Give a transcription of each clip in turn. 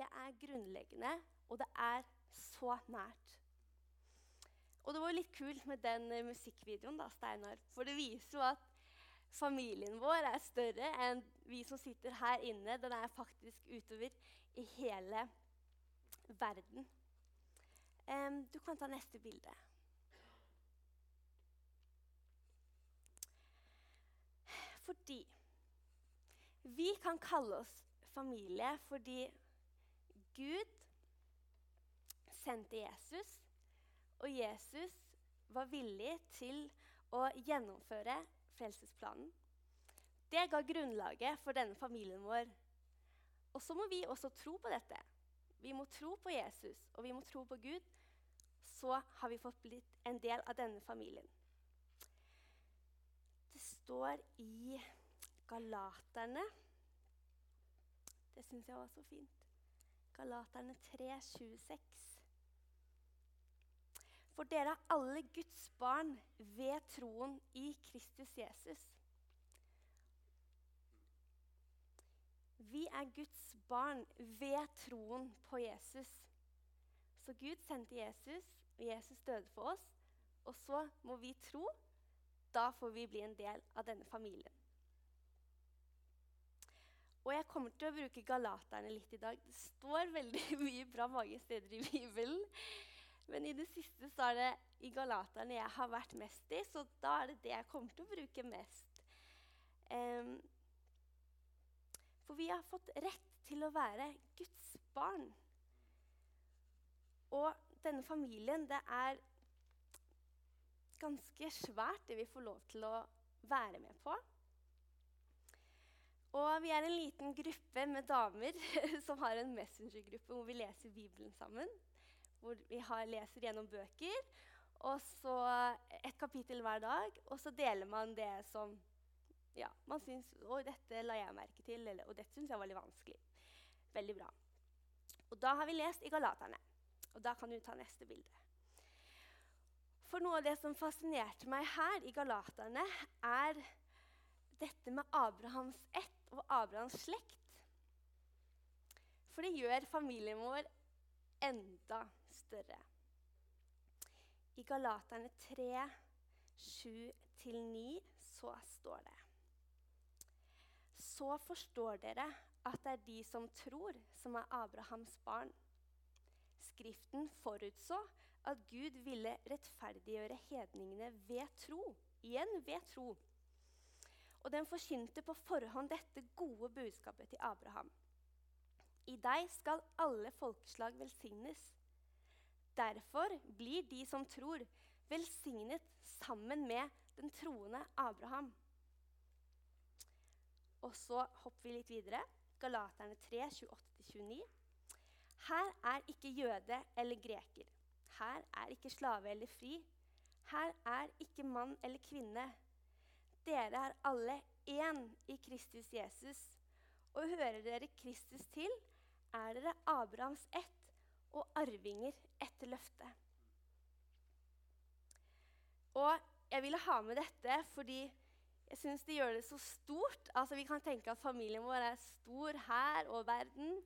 det er grunnleggende, og det er så nært. Og det var litt kult med den eh, musikkvideoen, da, Steinar. For det viser jo at familien vår er større enn vi som sitter her inne. Den er faktisk utover i hele verden. Um, du kan ta neste bilde. Fordi vi kan kalle oss familie fordi Gud sendte Jesus og Jesus var villig til å gjennomføre frelsesplanen. Det ga grunnlaget for denne familien vår. Og så må vi også tro på dette. Vi må tro på Jesus, og vi må tro på Gud. Så har vi fått blitt en del av denne familien. Det står i Galaterne Det syns jeg var så fint. Galaterne 3, 26. For dere er alle Guds barn ved troen i Kristus Jesus. Vi er Guds barn ved troen på Jesus. Så Gud sendte Jesus, og Jesus døde for oss. Og så må vi tro. Da får vi bli en del av denne familien. Og jeg kommer til å bruke galaterne litt i dag. Det står veldig mye bra mange steder i Bibelen. Men i det siste så er det i Galaterne jeg har vært mest i, så da er det det jeg kommer til å bruke mest. Um, for vi har fått rett til å være Guds barn. Og denne familien, det er ganske svært, det vi får lov til å være med på. Og vi er en liten gruppe med damer som har en messengergruppe hvor vi leser Bibelen sammen hvor vi har, leser gjennom bøker. Og så et kapittel hver dag, og så deler man det som ja, man syns Å, dette la jeg merke til, eller, og dette syns jeg var litt vanskelig. Veldig bra. Og da har vi lest i Galaterne. Og da kan du ta neste bilde. For noe av det som fascinerte meg her i Galaterne, er dette med Abrahams ett og Abrahams slekt. For det gjør familien vår enda større. I Galaterne 3, 7-9 så står det Så forstår dere at det er de som tror, som er Abrahams barn. Skriften forutså at Gud ville rettferdiggjøre hedningene ved tro. Igjen ved tro. Og den forkynte på forhånd dette gode budskapet til Abraham. I deg skal alle folkeslag velsignes. Derfor blir de som tror, velsignet sammen med den troende Abraham. Og så hopper vi litt videre. Galaterne 3, 28-29. Her er ikke jøde eller greker. Her er ikke slave eller fri. Her er ikke mann eller kvinne. Dere er alle én i Kristus Jesus. Og hører dere Kristus til, er dere Abrahams ett og arvinger etter løftet. Og jeg ville ha med dette fordi jeg syns det gjør det så stort. Altså, vi kan tenke at familien vår er stor her og verden.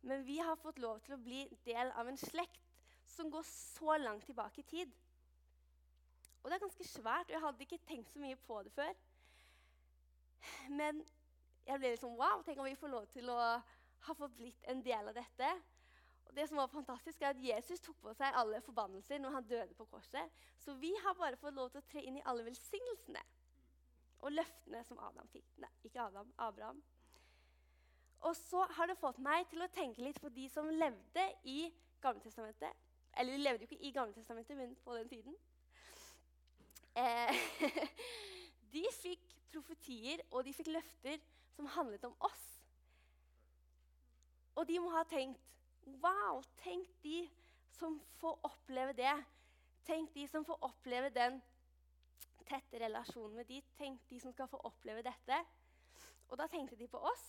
Men vi har fått lov til å bli del av en slekt som går så langt tilbake i tid. Og det er ganske svært, og jeg hadde ikke tenkt så mye på det før. Men jeg ble litt sånn Wow, tenk om vi får lov til å ha fått blitt en del av dette. Og det som var fantastisk er at Jesus tok på seg alle forbannelser når han døde på korset. Så vi har bare fått lov til å tre inn i alle velsignelsene og løftene som Adam fikk. Nei, ikke Adam, Abraham. Og så har det fått meg til å tenke litt på de som levde i Gamletestamentet. Eller de levde jo ikke i Gamletestamentet, men på den tiden. Eh, de fikk profetier og de fikk løfter som handlet om oss. Og de må ha tenkt Wow, tenk de som får oppleve det. Tenk de som får oppleve den tette relasjonen med de. Tenk de som skal få oppleve dette. Og da tenkte de på oss.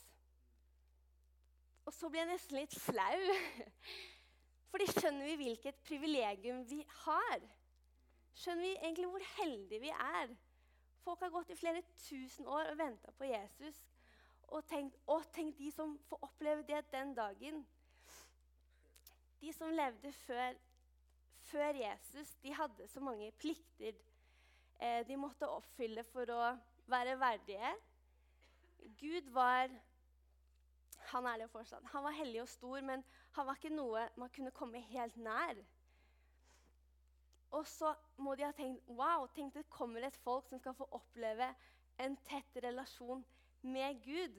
Og så ble jeg nesten litt flau. Fordi skjønner vi hvilket privilegium vi har? Skjønner vi egentlig hvor heldige vi er? Folk har gått i flere tusen år og venta på Jesus og tenkt å, tenk de som får oppleve det den dagen. De som levde før, før Jesus, de hadde så mange plikter eh, de måtte oppfylle for å være verdige. Gud var han er det fortsatt. Han var hellig og stor, men han var ikke noe man kunne komme helt nær. Og så må de ha tenkt wow, tenk det kommer et folk som skal få oppleve en tett relasjon med Gud.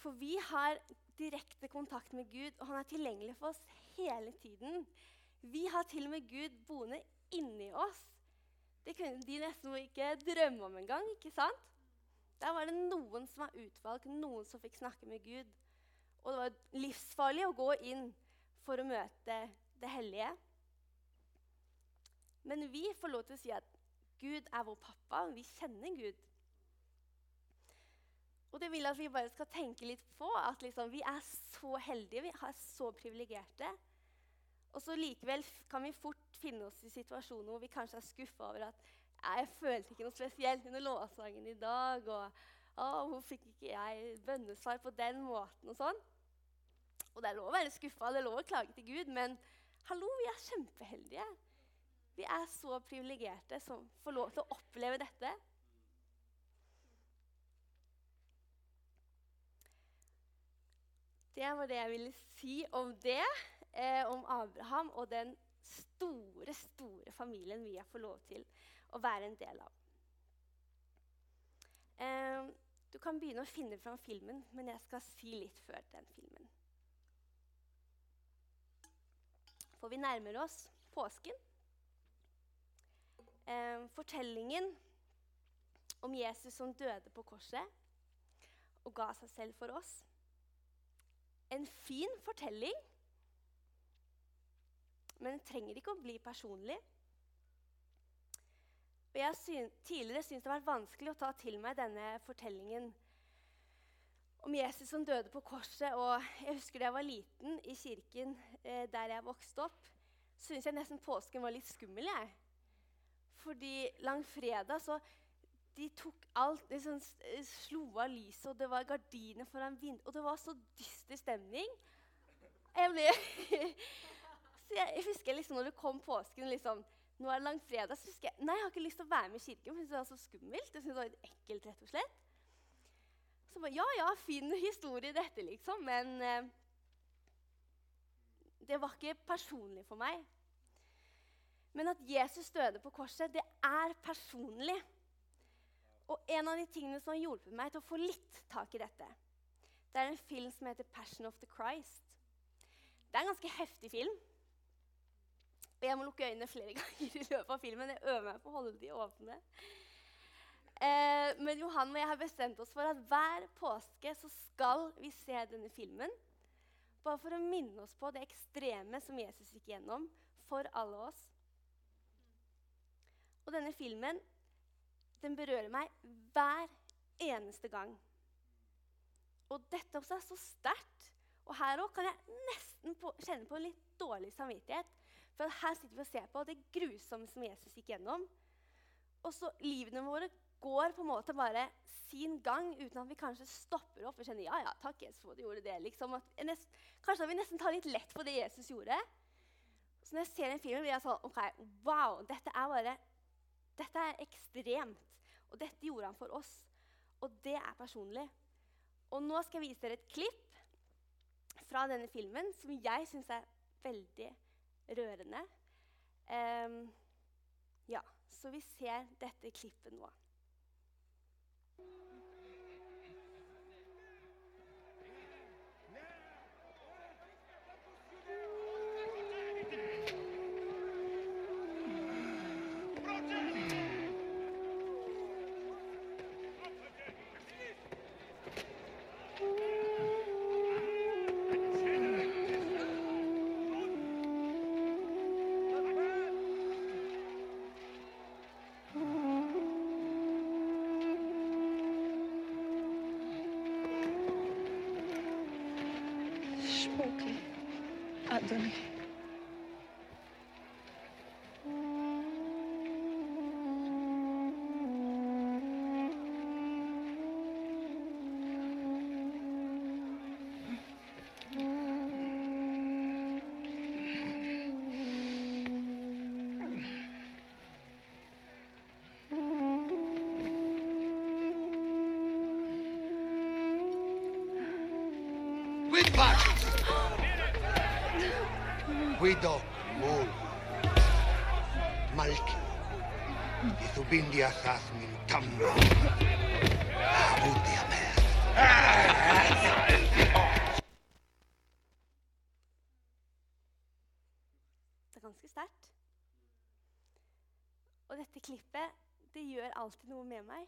For vi har direkte kontakt med Gud, og han er tilgjengelig for oss hele tiden. Vi har til og med Gud boende inni oss. Det kunne de nesten ikke drømme om engang. ikke sant? Der var det noen som var utvalgt, noen som fikk snakke med Gud. Og det var livsfarlig å gå inn for å møte det hellige. Men vi får lov til å si at Gud er vår pappa, vi kjenner Gud. Og det vil at vi bare skal tenke litt på at liksom, vi er så heldige, vi er så privilegerte. Og så likevel kan vi fort finne oss i situasjoner hvor vi kanskje er skuffa over at jeg følte ikke noe spesielt under lovsangen i dag. Og hvor fikk ikke jeg bønnesvar på den måten? Og sånn. Og det er lov å være skuffa, det er lov å klage til Gud, men hallo, vi er kjempeheldige. Vi er så privilegerte som får lov til å oppleve dette. Det var det jeg ville si om det, eh, om Abraham og den store, store familien vi har fått lov til å være en del av. Eh, du kan begynne å finne fram filmen, men jeg skal si litt før den filmen. For vi nærmer oss påsken. Eh, fortellingen om Jesus som døde på korset og ga seg selv for oss. En fin fortelling, men den trenger ikke å bli personlig. Og jeg har tidligere syntes det har vært vanskelig å ta til meg denne fortellingen om Jesus som døde på korset. Og jeg husker da jeg var liten, i kirken eh, der jeg vokste opp, syntes jeg nesten påsken var litt skummel. jeg. Fordi langfredag så de tok alt, sånn, slo av lyset, og det var gardiner foran vinduet, og det var så dyster stemning. Jeg ble Så jeg, jeg husker liksom når det kom påsken liksom, nå er det langfredag, så husker jeg nei, jeg har ikke lyst til å være med i kirken. for det var så skummelt. Jeg synes det var ekkelt, rett og slett. Så bare, ja, ja, fin historie dette, liksom. Men eh, det var ikke personlig for meg. Men at Jesus døde på korset, det er personlig. Og en av de tingene som har hjulpet meg til å få litt tak i dette, det er en film som heter 'Passion of the Christ'. Det er en ganske heftig film. Og jeg må lukke øynene flere ganger i løpet av filmen. Jeg øver meg på å holde de åpne. Eh, men Johan og jeg har bestemt oss for at hver påske så skal vi se denne filmen. Bare for å minne oss på det ekstreme som Jesus gikk gjennom for alle oss. Og denne filmen den berører meg hver eneste gang. Og dette også er så sterkt. Og her òg kan jeg nesten på, kjenne på en litt dårlig samvittighet. For her sitter vi og ser på det grusomme som Jesus gikk gjennom. Og så livene våre går på en måte bare sin gang uten at vi kanskje stopper opp og kjenner ja, ja, takk Jesus for at du gjorde det. Liksom. Nest, kanskje vi nesten tar litt lett på det Jesus gjorde. Så når jeg ser den filmen, blir jeg sånn OK, wow, dette er bare Dette er ekstremt. Og dette gjorde han for oss. Og det er personlig. Og nå skal jeg vise dere et klipp fra denne filmen som jeg syns er veldig rørende. Um, ja, så vi ser dette klippet nå. With back. Guido Mul. Malki. Ithubindia sas min tamra. Abutia. Det er ganske sterkt. Og dette klippet, det gjør alltid noe med meg.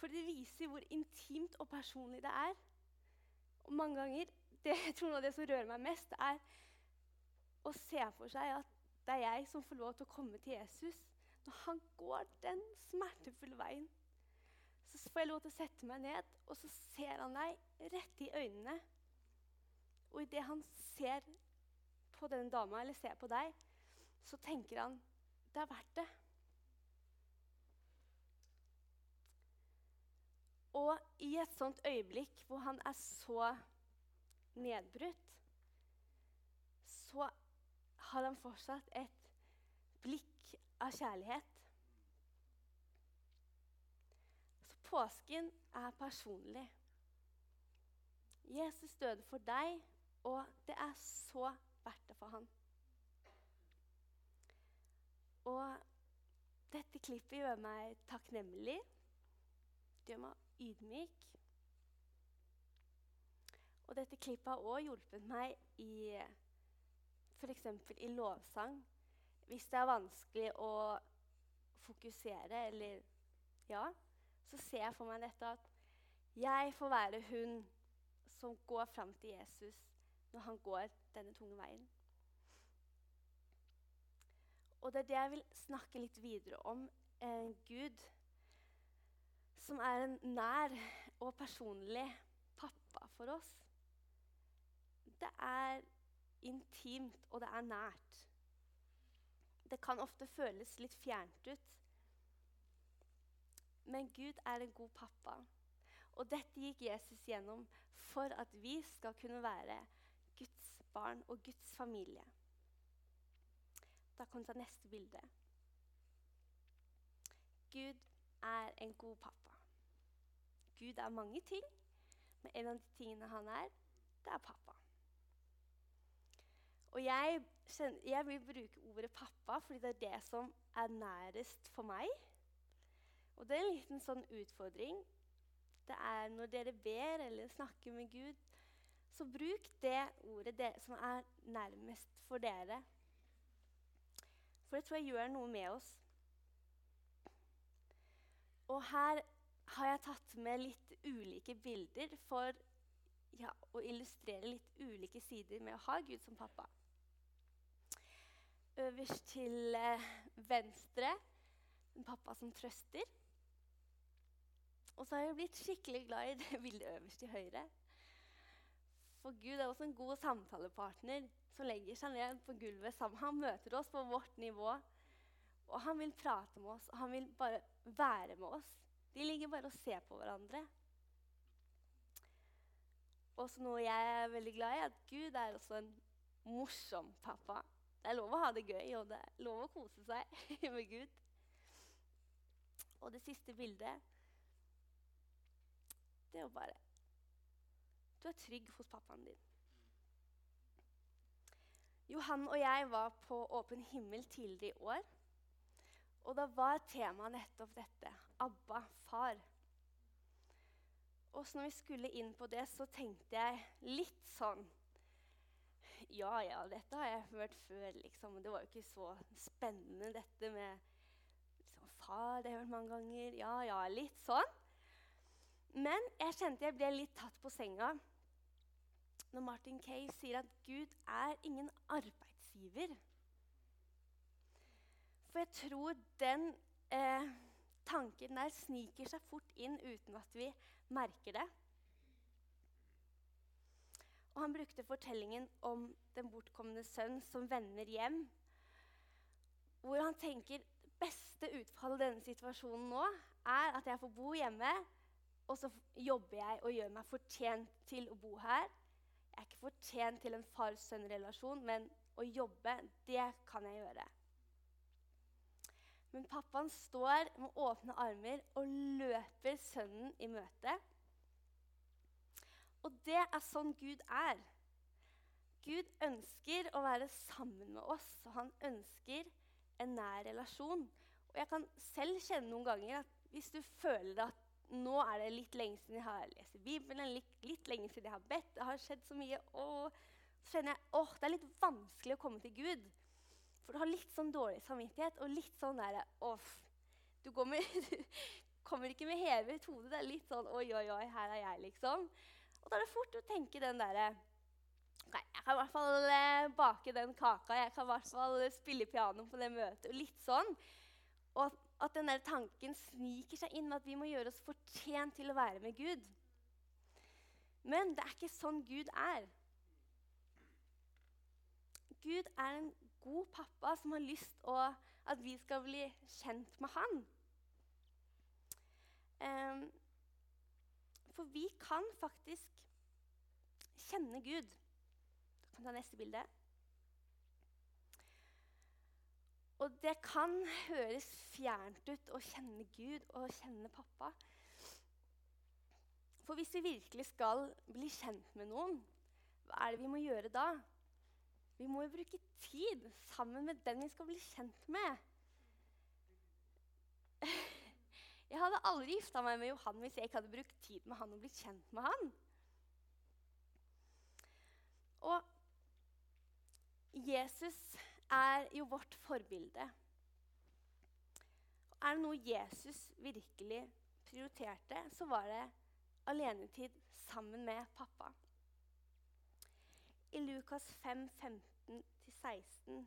For det viser hvor intimt og personlig det er. Og mange ganger det, jeg tror noe av det som rører meg mest, er å se for seg at det er jeg som får lov til å komme til Jesus når han går den smertefulle veien. Så får jeg lov til å sette meg ned, og så ser han deg rett i øynene. Og idet han ser på den dama, eller ser på deg, så tenker han det er verdt det. Og i et sånt øyeblikk hvor han er så nedbrutt, så har han fortsatt et blikk av kjærlighet. Så påsken er personlig. Jesus døde for deg, og det er så verdt det for han. Og dette klippet gjør meg takknemlig. Det gjør meg ydmyk. Og dette klippet har òg hjulpet meg i f.eks. i lovsang. Hvis det er vanskelig å fokusere, eller Ja, så ser jeg for meg dette at jeg får være hun som går fram til Jesus når han går denne tunge veien. Og det er det jeg vil snakke litt videre om. Eh, Gud som er en nær og personlig pappa for oss. Det er intimt, og det er nært. Det kan ofte føles litt fjernt ut. Men Gud er en god pappa. Og dette gikk Jesus gjennom for at vi skal kunne være Guds barn og Guds familie. Da kan vi ta neste bilde. Gud er en god pappa. Gud er mange ting, men en av de tingene han er, det er pappa. Og jeg, kjenner, jeg vil bruke ordet pappa fordi det er det som er nærest for meg. Og det er en liten sånn utfordring. Det er når dere ber eller snakker med Gud, så bruk det ordet det som er nærmest for dere. For det tror jeg gjør noe med oss. Og her har jeg tatt med litt ulike bilder for ja, å illustrere litt ulike sider med å ha Gud som pappa. Øverst til eh, venstre en pappa som trøster. Og så har jeg blitt skikkelig glad i det bildet øverst til høyre. For Gud er også en god samtalepartner som legger seg ned på gulvet sammen. Han møter oss på vårt nivå, og han vil prate med oss. og Han vil bare være med oss. De ligger bare og ser på hverandre. Og så noe jeg er veldig glad i, at Gud er også en morsom pappa. Det er lov å ha det gøy, og det er lov å kose seg med Gud. Og det siste bildet Det er jo bare Du er trygg hos pappaen din. Johan og jeg var på Åpen himmel tidligere i år. Og da var temaet nettopp dette Abba, far. Og så når vi skulle inn på det, så tenkte jeg litt sånn Ja, ja, dette har jeg hørt før, liksom. Det var jo ikke så spennende, dette med liksom, far. Det har jeg hørt mange ganger. Ja, ja, litt sånn. Men jeg kjente jeg ble litt tatt på senga når Martin Kay sier at Gud er ingen arbeidsgiver. For jeg tror den eh, tanken der sniker seg fort inn uten at vi merker det. Og han brukte fortellingen om den bortkomne sønn som vender hjem. Hvor han tenker beste utfallet av denne situasjonen nå er at jeg får bo hjemme, og så jobber jeg og gjør meg fortjent til å bo her. Jeg er ikke fortjent til en far-sønn-relasjon, men å jobbe, det kan jeg gjøre. Men pappaen står med åpne armer og løper sønnen i møte. Og det er sånn Gud er. Gud ønsker å være sammen med oss, og han ønsker en nær relasjon. Og jeg kan selv kjenne noen ganger at hvis du føler at nå er det litt lenge siden jeg har lest Bibelen, litt, litt lenge siden jeg har bedt, det har skjedd så mye, og så kjenner jeg at det er litt vanskelig å komme til Gud. For du har litt sånn dårlig samvittighet og litt sånn der, åh, du, du kommer ikke med hevet hode. Det er litt sånn oi, oi, oi, her er jeg, liksom. Og da er det fort å tenke den derre Nei, jeg kan i hvert fall eh, bake den kaka. Jeg kan i hvert fall spille piano på det møtet. og litt sånn. Og at den der tanken sniker seg inn med at vi må gjøre oss fortjent til å være med Gud. Men det er ikke sånn Gud er. Gud er en god pappa som har lyst til at vi skal bli kjent med han. Um, for vi kan faktisk kjenne Gud. Du kan ta neste bilde. Og det kan høres fjernt ut å kjenne Gud og kjenne pappa. For hvis vi virkelig skal bli kjent med noen, hva er det vi må gjøre da? Vi må jo bruke tid sammen med den vi skal bli kjent med. Jeg hadde aldri gifta meg med Johan hvis jeg ikke hadde brukt tid med han og blitt kjent med han. Og Jesus er jo vårt forbilde. Er det noe Jesus virkelig prioriterte, så var det alenetid sammen med pappa. I Lukas 5, 15-16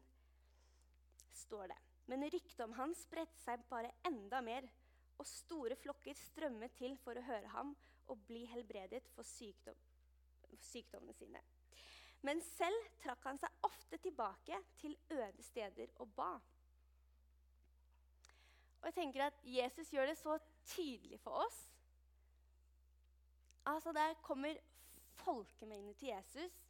står det Men ryktet om han spredte seg bare enda mer og store flokker strømmet til for å høre ham og bli helbredet for sykdom, sykdommene sine. Men selv trakk han seg ofte tilbake til øde steder og ba. Og jeg tenker at Jesus gjør det så tydelig for oss. Altså Der kommer folkemengder til Jesus.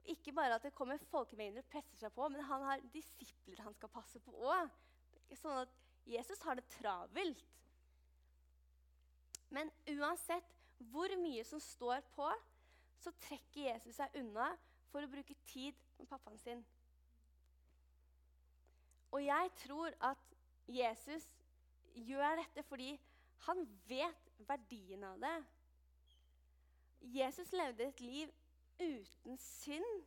Og ikke bare at det kommer folkemengder og presser seg på, men han har disipler han skal passe på òg. Sånn at Jesus har det travelt. Men uansett hvor mye som står på, så trekker Jesus seg unna for å bruke tid med pappaen sin. Og jeg tror at Jesus gjør dette fordi han vet verdien av det. Jesus levde et liv uten synd,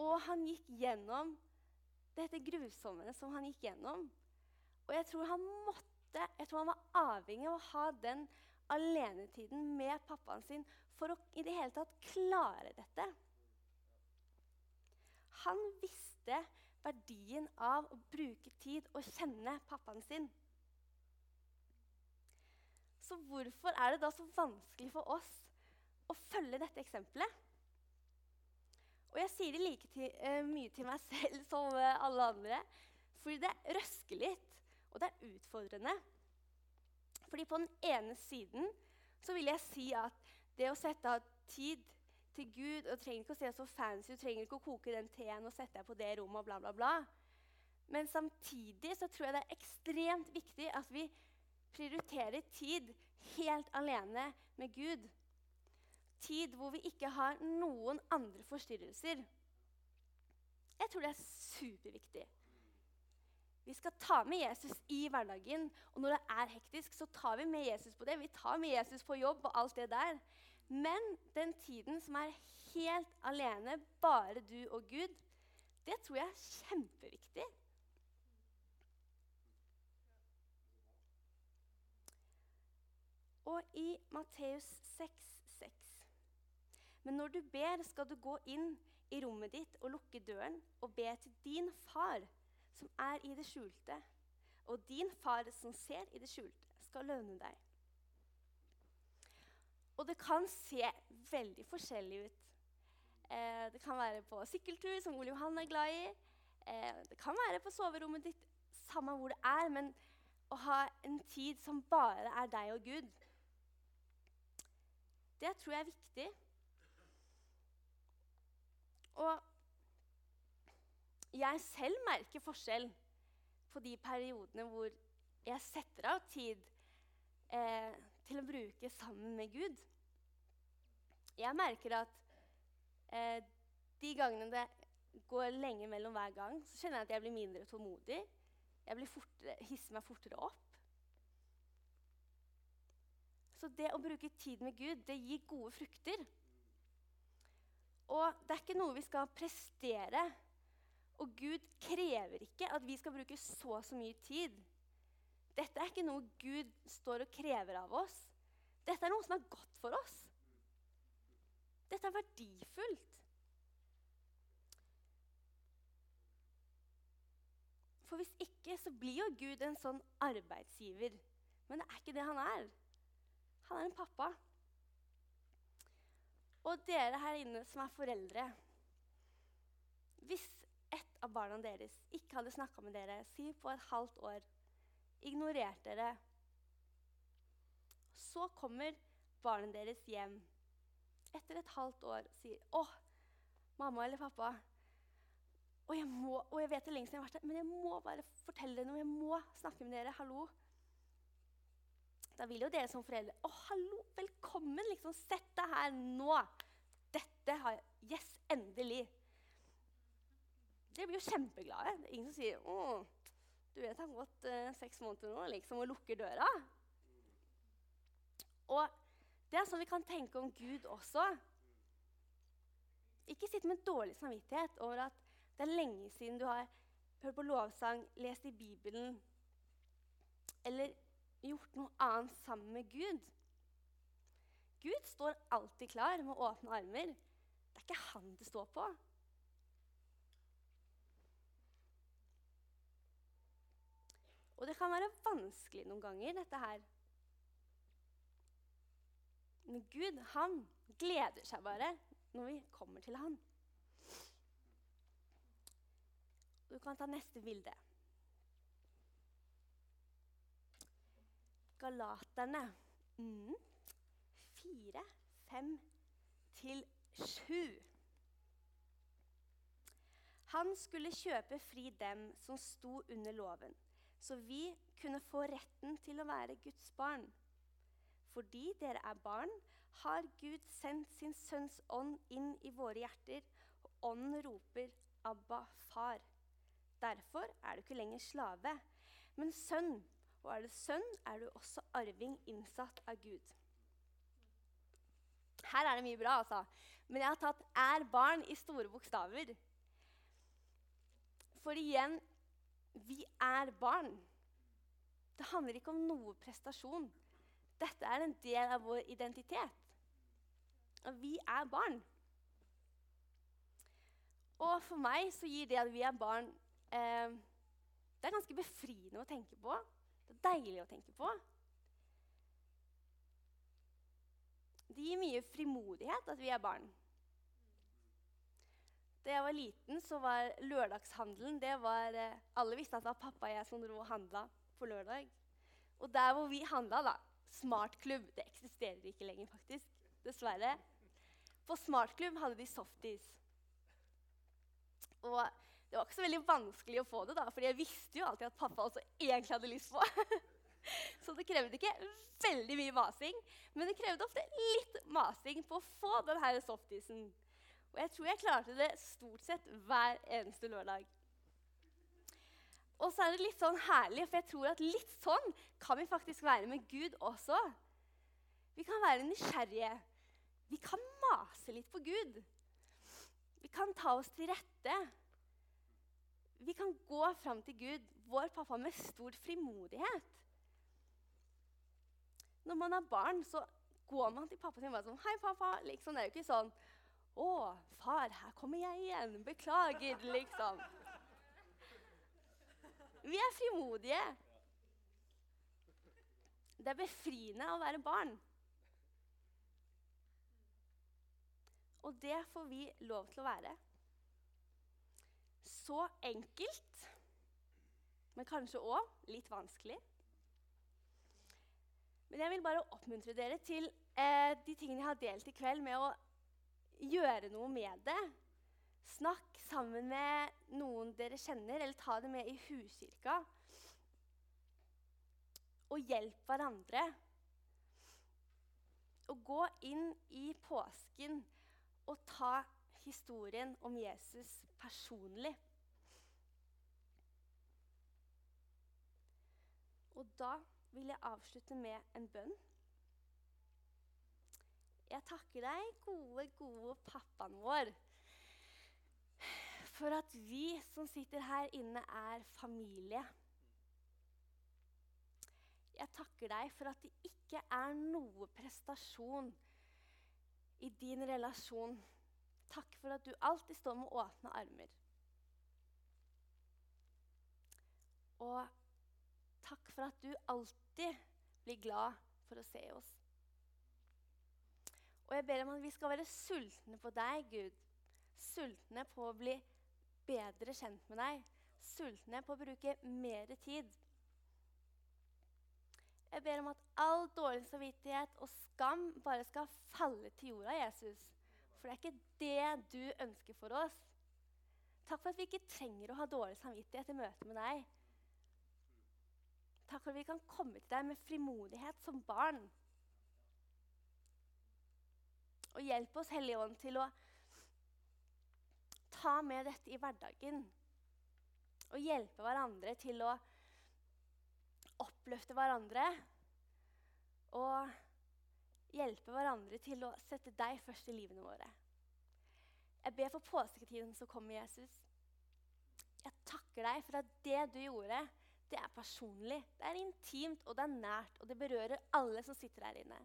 og han gikk gjennom dette grusomme som han gikk gjennom. Og jeg tror han måtte jeg tror han var avhengig av å ha den alenetiden med pappaen sin for å i det hele tatt klare dette. Han visste verdien av å bruke tid og kjenne pappaen sin. Så hvorfor er det da så vanskelig for oss å følge dette eksempelet? Og jeg sier det like til, uh, mye til meg selv som uh, alle andre. Fordi det røsker litt. Og det er utfordrende. Fordi på den ene siden så vil jeg si at det å sette av tid til Gud og trenger ikke å se så fancy du trenger ikke å koke den teen og sette deg på det rommet og bla, bla, bla. Men samtidig så tror jeg det er ekstremt viktig at vi prioriterer tid helt alene med Gud. Tid hvor vi ikke har noen andre forstyrrelser. Jeg tror det er superviktig. Vi skal ta med Jesus i hverdagen. Og når det er hektisk, så tar vi med Jesus på det. Vi tar med Jesus på jobb og alt det der. Men den tiden som er helt alene, bare du og Gud, det tror jeg er kjempeviktig. Og i Matteus 6, 6. Men når du ber, skal du gå inn i rommet ditt og lukke døren og be til din far som er i det skjulte. Og din far som ser i det skjulte, skal lønne deg. Og det kan se veldig forskjellig ut. Eh, det kan være på sykkeltur, som Ole Johan er glad i. Eh, det kan være på soverommet ditt, samme hvor det er. Men å ha en tid som bare er deg og Gud, det tror jeg er viktig. Og jeg selv merker forskjell på de periodene hvor jeg setter av tid eh, til å bruke sammen med Gud. Jeg merker at eh, de gangene det går lenge mellom hver gang, så kjenner jeg at jeg blir mindre tålmodig. Jeg fortere, hisser meg fortere opp. Så det å bruke tid med Gud, det gir gode frukter. Og det er ikke noe vi skal prestere. Og Gud krever ikke at vi skal bruke så og så mye tid. Dette er ikke noe Gud står og krever av oss. Dette er noe som er godt for oss. Dette er verdifullt. For hvis ikke, så blir jo Gud en sånn arbeidsgiver. Men det er ikke det han er. Han er en pappa. Og dere her inne som er foreldre Hvis et av barna deres ikke hadde snakka med dere si på et halvt år, ignorert dere Så kommer barnet deres hjem etter et halvt år og sier 'Å, mamma eller pappa' og jeg, må, og jeg vet det lenge siden jeg har vært der, men jeg må bare fortelle dere noe. Jeg må snakke med dere. Hallo. Da vil jo dere som foreldre Å, hallo, velkommen! liksom, Sett deg her nå! Dette har Yes, endelig! Dere blir jo kjempeglade. Det er ingen som sier Å, du vet det har gått uh, seks måneder nå, liksom, og lukker døra. Og det er sånn vi kan tenke om Gud også. Ikke sitt med dårlig samvittighet over at det er lenge siden du har hørt på lovsang, lest i Bibelen eller gjort noe annet sammen med Gud. Gud står alltid klar med åpne armer. Det er ikke han det står på. Og det kan være vanskelig noen ganger, dette her. Men Gud, han gleder seg bare når vi kommer til han. Du kan ta neste bilde. Galaterne mm. 4, 5 til 7. Han skulle kjøpe fri dem som sto under loven, så vi kunne få retten til å være Guds barn. Fordi dere er barn, har Gud sendt sin Sønns ånd inn i våre hjerter, og ånden roper 'Abba, far'. Derfor er du ikke lenger slave, men sønn. Og er du sønn, er du også arving innsatt av Gud. Her er det mye bra, altså. Men jeg har tatt 'er barn' i store bokstaver. For igjen vi er barn. Det handler ikke om noe prestasjon. Dette er en del av vår identitet. Og vi er barn. Og for meg så gir det at vi er barn, eh, det er ganske befriende å tenke på. Det er deilig å tenke på. Det gir mye frimodighet at vi er barn. Da jeg var liten, så var lørdagshandelen det var, eh, Alle visste at det var pappa og jeg som dro og handla på lørdag. Og der hvor vi handla, da Smartklubb Det eksisterer ikke lenger, faktisk. Dessverre. På Smartklubb hadde de softis. Og det var ikke så veldig vanskelig å få det, da, for jeg visste jo alltid at pappa også egentlig hadde lyst på. så det krevde ikke veldig mye masing, men det krevde ofte litt masing på å få denne softisen. Og jeg tror jeg klarte det stort sett hver eneste lørdag. Og så er det litt sånn herlig, for jeg tror at litt sånn kan vi faktisk være med Gud også. Vi kan være nysgjerrige. Vi kan mase litt på Gud. Vi kan ta oss til rette. Vi kan gå fram til Gud, vår pappa, med stor frimodighet. Når man er barn, så går man til pappa og bare sånn 'Hei, pappa.' Liksom, det er jo ikke sånn 'Å, far, her kommer jeg igjen. Beklager.' Liksom. Vi er frimodige. Det er befriende å være barn. Og det får vi lov til å være. Så enkelt, men kanskje òg litt vanskelig. Men jeg vil bare oppmuntre dere til eh, de tingene jeg har delt i kveld, med å gjøre noe med det. Snakk sammen med noen dere kjenner, eller ta det med i huskirka. Og hjelp hverandre. Og gå inn i påsken og ta historien om Jesus personlig. Og da vil jeg avslutte med en bønn. Jeg takker deg, gode, gode pappaen vår, for at vi som sitter her inne, er familie. Jeg takker deg for at det ikke er noe prestasjon i din relasjon. Takk for at du alltid står med åpne armer. Og takk for at du alltid blir glad for å se oss. Og jeg ber om at vi skal være sultne på deg, Gud. Sultne på å bli bedre kjent med deg. Sultne på å bruke mer tid. Jeg ber om at all dårlig samvittighet og skam bare skal falle til jorda, Jesus. For det er ikke det du ønsker for oss. Takk for at vi ikke trenger å ha dårlig samvittighet i møte med deg. Takk for at vi kan komme til deg med frimodighet som barn. Og hjelp oss, Hellige Ånd, til å ta med dette i hverdagen. Og hjelpe hverandre til å oppløfte hverandre. Og hjelpe hverandre til å sette deg først i livene våre. Jeg ber for påsketiden som kommer, Jesus. Jeg takker deg for at det du gjorde, det er personlig, det er intimt og det er nært, og det berører alle som sitter her inne.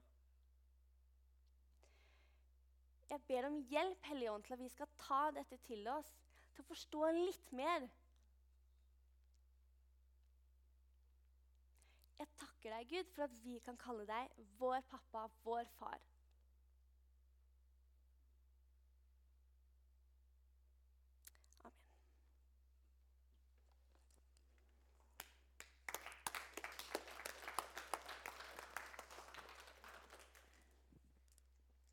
Jeg ber om hjelp Hellige Ånd, til at vi skal ta dette til oss, til å forstå litt mer. Jeg takker deg, Gud, for at vi kan kalle deg vår pappa, vår far.